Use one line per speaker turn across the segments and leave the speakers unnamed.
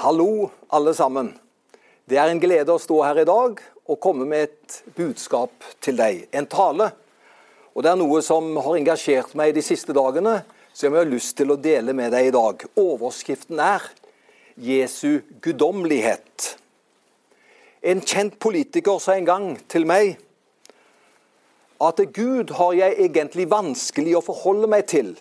Hallo, alle sammen. Det er en glede å stå her i dag og komme med et budskap til deg. En tale. Og det er noe som har engasjert meg de siste dagene, som jeg har lyst til å dele med deg i dag. Overskriften er Jesu guddommelighet. En kjent politiker sa en gang til meg at Gud har jeg egentlig vanskelig å forholde meg til.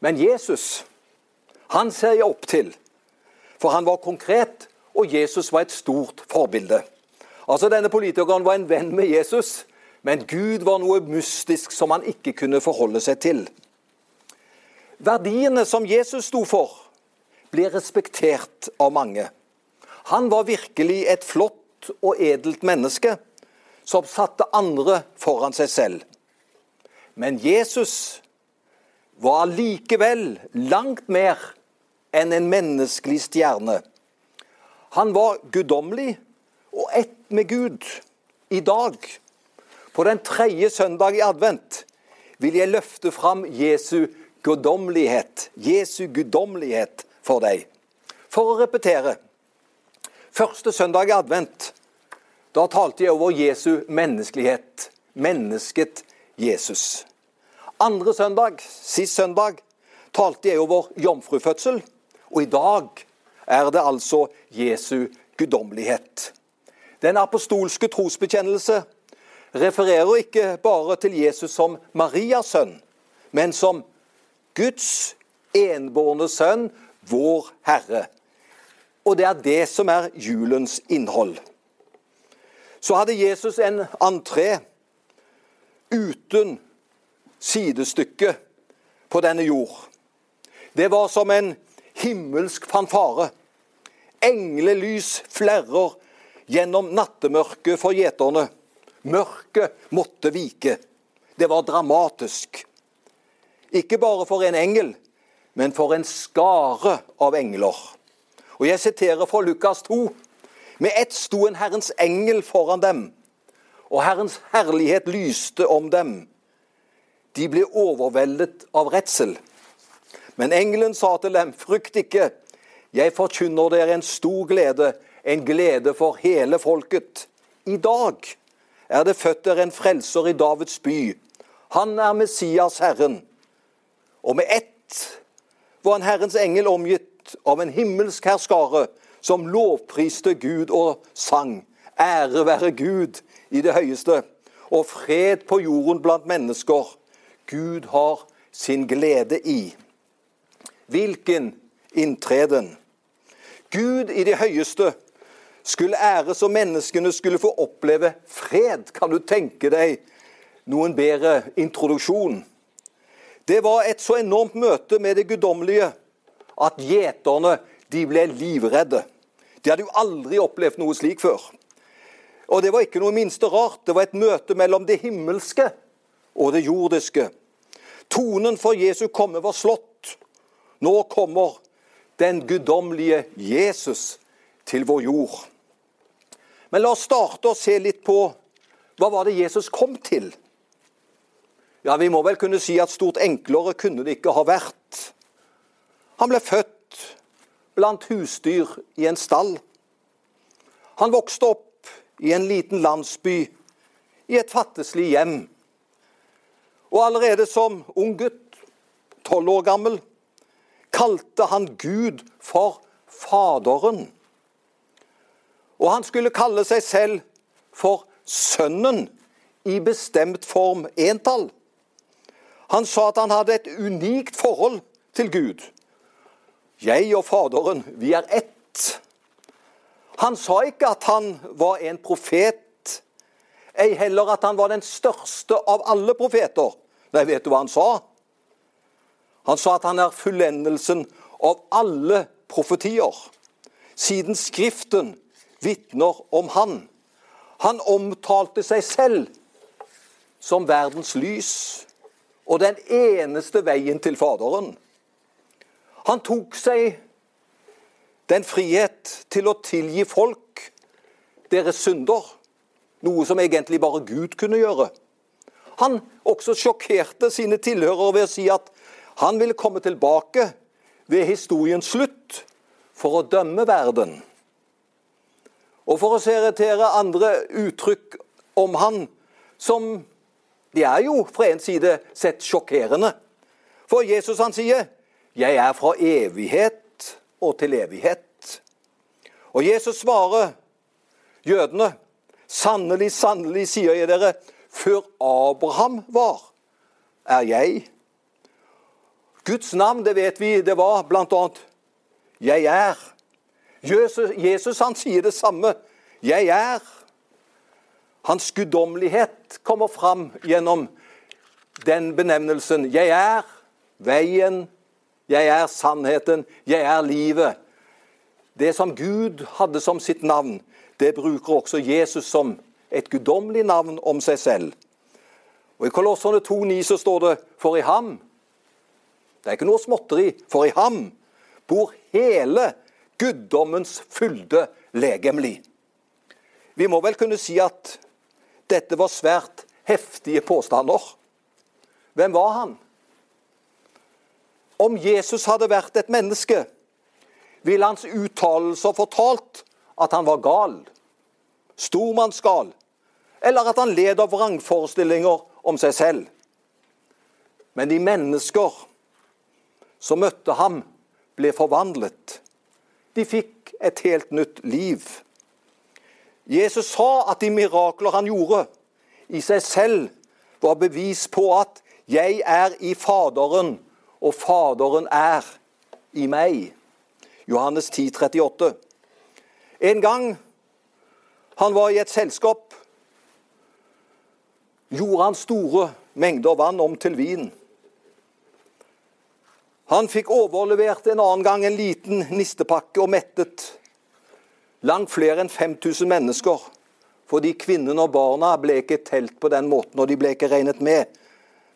Men Jesus, han ser jeg opp til. For han var konkret, og Jesus var et stort forbilde. Altså Denne politikeren var en venn med Jesus, men Gud var noe mystisk som han ikke kunne forholde seg til. Verdiene som Jesus sto for, ble respektert av mange. Han var virkelig et flott og edelt menneske som satte andre foran seg selv. Men Jesus var allikevel langt mer enn en menneskelig stjerne. Han var guddommelig og ett med Gud. I dag, på den tredje søndag i advent, vil jeg løfte fram Jesu guddommelighet. Jesu guddommelighet for deg. For å repetere. Første søndag i advent, da talte jeg over Jesu menneskelighet. Mennesket Jesus. Andre søndag, sist søndag, talte jeg over jomfrufødsel. Og i dag er det altså Jesu guddommelighet. Den apostolske trosbekjennelse refererer ikke bare til Jesus som Marias sønn, men som Guds enbårne sønn, vår Herre. Og det er det som er julens innhold. Så hadde Jesus en entré uten sidestykke på denne jord. Det var som en himmelsk fanfare. Englelys flerrer gjennom nattemørket for gjeterne. Mørket måtte vike. Det var dramatisk. Ikke bare for en engel, men for en skare av engler. Og Jeg siterer fra Lukas 2. Med ett sto en Herrens engel foran dem, og Herrens herlighet lyste om dem. De ble overveldet av redsel. Men engelen sa til dem, frykt ikke, jeg forkynner dere en stor glede, en glede for hele folket. I dag er det født dere en frelser i Davids by. Han er Messias Herren. Og med ett var en Herrens engel omgitt av en himmelsk herskare som lovpriste Gud og sang. Ære være Gud i det høyeste, og fred på jorden blant mennesker. Gud har sin glede i. Hvilken inntreden? Gud i det høyeste skulle æres, og menneskene skulle få oppleve fred. Kan du tenke deg noen bedre introduksjon? Det var et så enormt møte med det guddommelige at gjeterne de ble livredde. De hadde jo aldri opplevd noe slik før. Og det var ikke noe minste rart. Det var et møte mellom det himmelske og det jordiske. Tonen for Jesu komme var slått. Nå kommer den guddommelige Jesus til vår jord. Men la oss starte og se litt på hva var det Jesus kom til. Ja, Vi må vel kunne si at stort enklere kunne det ikke ha vært. Han ble født blant husdyr i en stall. Han vokste opp i en liten landsby, i et fattigslig hjem. Og allerede som ung gutt, tolv år gammel, kalte han Gud for Faderen. Og han skulle kalle seg selv for Sønnen i bestemt form entall. Han sa at han hadde et unikt forhold til Gud. Jeg og Faderen, vi er ett. Han sa ikke at han var en profet, ei heller at han var den største av alle profeter. Nei, vet du hva han sa? Han sa at han er fullendelsen av alle profetier, siden Skriften vitner om han. Han omtalte seg selv som verdens lys og den eneste veien til Faderen. Han tok seg den frihet til å tilgi folk deres synder, noe som egentlig bare Gud kunne gjøre. Han også sjokkerte sine tilhørere ved å si at han vil komme tilbake ved historiens slutt for å dømme verden. Og for å seritere andre uttrykk om han som de er jo fra en side sett sjokkerende. For Jesus han sier 'Jeg er fra evighet og til evighet'. Og Jesus svarer jødene 'Sannelig, sannelig, sier jeg dere, før Abraham var, er jeg'. Guds navn, det vet vi, det var bl.a. 'Jeg er'. Jesus, Jesus han sier det samme. 'Jeg er'. Hans guddommelighet kommer fram gjennom den benevnelsen. 'Jeg er veien, jeg er sannheten, jeg er livet'. Det som Gud hadde som sitt navn, det bruker også Jesus som et guddommelig navn om seg selv. Og I Kolosserne 2,9 så står det 'for i ham'. Det er ikke noe småtteri. For i ham bor hele guddommens fylde legemlig. Vi må vel kunne si at dette var svært heftige påstander. Hvem var han? Om Jesus hadde vært et menneske, ville hans uttalelser fortalt at han var gal, stormannsgal, eller at han led av vrangforestillinger om seg selv. Men de mennesker som møtte ham, ble forvandlet. De fikk et helt nytt liv. Jesus sa at de mirakler han gjorde, i seg selv var bevis på at 'jeg er i Faderen, og Faderen er i meg'. Johannes 10, 38. En gang han var i et selskap, gjorde han store mengder vann om til vin. Han fikk overlevert en annen gang en liten nistepakke og mettet Langt flere enn 5000 mennesker. Fordi kvinnene og barna ble ikke telt på den måten, og de ble ikke regnet med.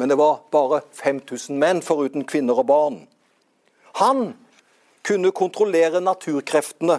Men det var bare 5000 menn foruten kvinner og barn. Han kunne kontrollere naturkreftene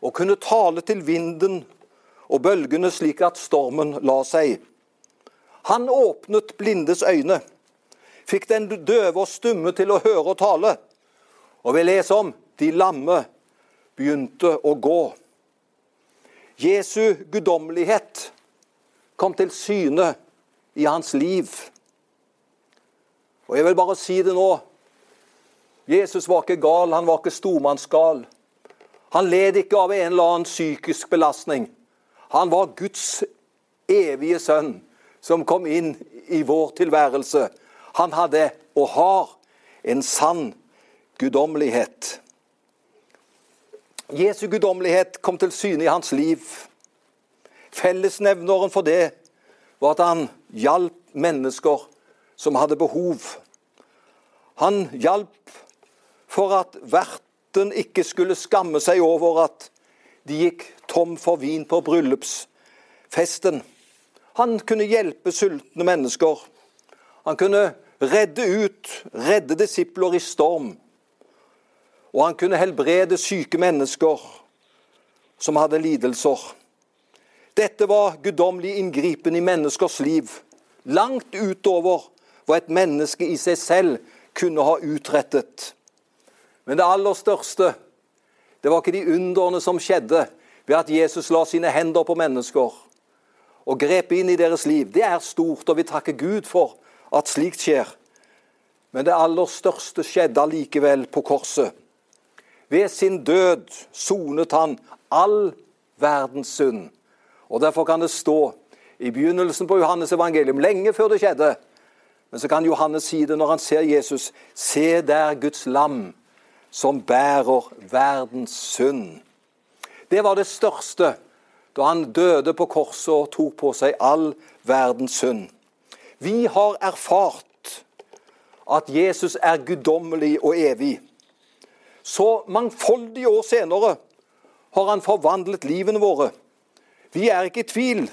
og kunne tale til vinden og bølgene slik at stormen la seg. Han åpnet blindes øyne, fikk den døve og stumme til å høre og tale. Og vi leser om de lamme begynte å gå. Jesu guddommelighet kom til syne i hans liv. Og jeg vil bare si det nå. Jesus var ikke gal, han var ikke stormannsgal. Han led ikke av en eller annen psykisk belastning. Han var Guds evige sønn som kom inn i vår tilværelse. Han hadde og har en sann guddommelighet. Jesu guddommelighet kom til syne i hans liv. Fellesnevneren for det var at han hjalp mennesker som hadde behov. Han hjalp for at verten ikke skulle skamme seg over at de gikk tom for vin på bryllupsfesten. Han kunne hjelpe sultne mennesker. Han kunne redde ut, redde disipler i storm og han kunne helbrede syke mennesker som hadde lidelser. Dette var guddommelig inngripen i menneskers liv, langt utover hva et menneske i seg selv kunne ha utrettet. Men det aller største, det var ikke de underne som skjedde ved at Jesus la sine hender på mennesker og grep inn i deres liv. Det er stort, og vi takker Gud for at slikt skjer. Men det aller største skjedde allikevel på korset. Ved sin død sonet han all verdens synd. Og Derfor kan det stå i begynnelsen på Johannes evangelium, lenge før det skjedde. Men så kan Johannes si det når han ser Jesus. Se der Guds lam som bærer verdens synd. Det var det største da han døde på korset og tok på seg all verdens synd. Vi har erfart at Jesus er guddommelig og evig. Så mangfoldige år senere har han forvandlet livene våre. Vi er ikke i tvil.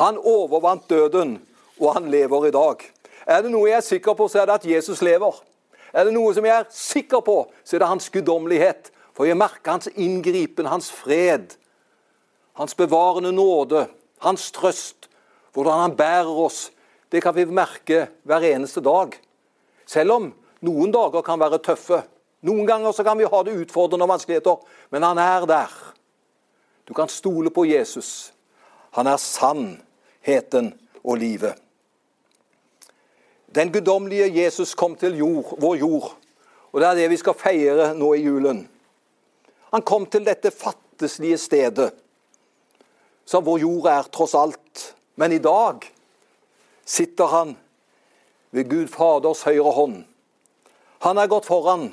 Han overvant døden, og han lever i dag. Er det noe jeg er sikker på, så er det at Jesus lever. Er det noe som jeg er sikker på, så er det hans guddommelighet. For jeg merker hans inngripen, hans fred, hans bevarende nåde, hans trøst. Hvordan han bærer oss. Det kan vi merke hver eneste dag. Selv om noen dager kan være tøffe Noen ganger så kan vi ha det utfordrende og vanskeligheter, men han er der. Du kan stole på Jesus. Han er sannheten og livet. Den guddommelige Jesus kom til jord, vår jord, og det er det vi skal feire nå i julen. Han kom til dette fattigslige stedet, som vår jord er tross alt. Men i dag sitter han ved Gud Faders høyre hånd. Han er gått foran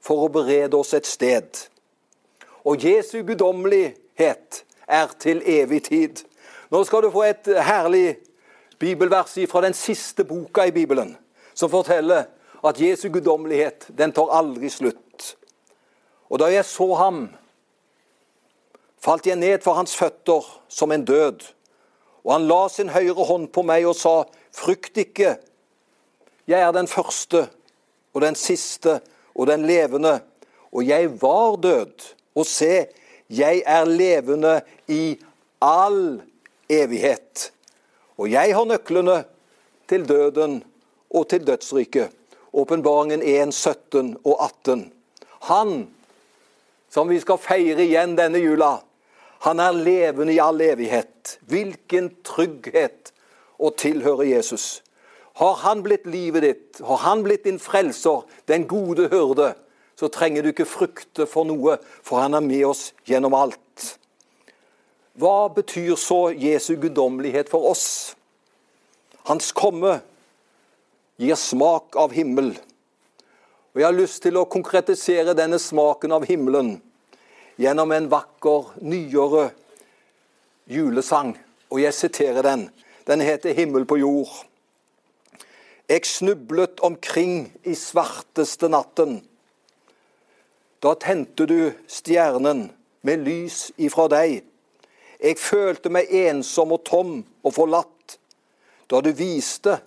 for å berede oss et sted. Og Jesu guddommelighet er til evig tid. Nå skal du få et herlig bibelvers fra den siste boka i Bibelen, som forteller at Jesu guddommelighet den tar aldri slutt. Og da jeg så ham, falt jeg ned for hans føtter som en død. Og han la sin høyre hånd på meg og sa, frykt ikke, jeg er den første og den siste og den levende, og jeg var død. Og se, jeg er levende i all evighet. Og jeg har nøklene til døden og til dødsriket. Åpenbaringen 1, 17 og 18. Han som vi skal feire igjen denne jula, han er levende i all evighet. Hvilken trygghet å tilhøre Jesus. Har han blitt livet ditt, har han blitt din frelser, den gode hyrde, så trenger du ikke frykte for noe, for han er med oss gjennom alt. Hva betyr så Jesu guddommelighet for oss? Hans komme gir smak av himmel. Og Jeg har lyst til å konkretisere denne smaken av himmelen gjennom en vakker, nyere julesang. Og jeg siterer den. Den heter 'Himmel på jord'. Jeg snublet omkring i svarteste natten. Da tente du stjernen med lys ifra deg. Jeg følte meg ensom og tom og forlatt da du viste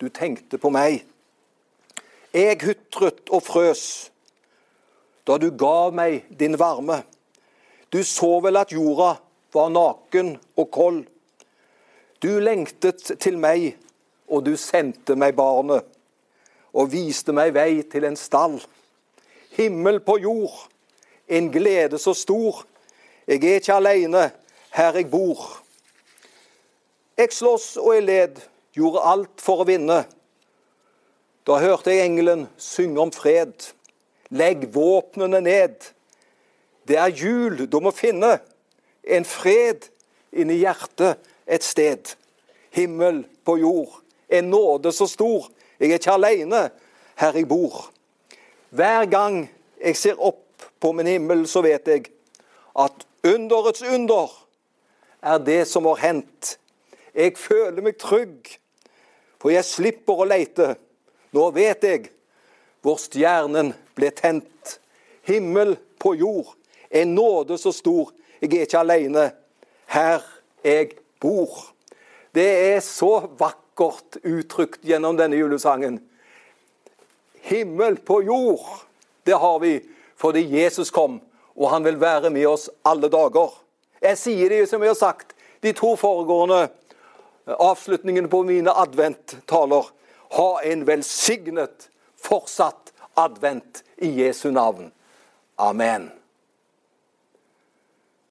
du tenkte på meg. Jeg hutret og frøs da du ga meg din varme. Du så vel at jorda var naken og kold. Du lengtet til meg, og du sendte meg barnet, og viste meg vei til en stall himmel på jord, en glede så stor. Jeg er ikke aleine her jeg bor. Jeg slåss og jeg led, gjorde alt for å vinne. Da hørte jeg engelen synge om fred. Legg våpnene ned. Det er jul du må finne, en fred inni hjertet et sted. Himmel på jord, en nåde så stor. Jeg er ikke aleine her jeg bor. Hver gang jeg ser opp på min himmel, så vet jeg at underets under er det som har hendt. Jeg føler meg trygg, for jeg slipper å leite. Nå vet jeg hvor stjernen ble tent. Himmel på jord, en nåde så stor. Jeg er ikke alene her jeg bor. Det er så vakkert uttrykt gjennom denne julesangen. Himmel på jord, det har vi fordi Jesus kom, og han vil være med oss alle dager. Jeg sier det som jeg har sagt de to foregående avslutningene på mine adventtaler. Ha en velsignet fortsatt advent i Jesu navn. Amen.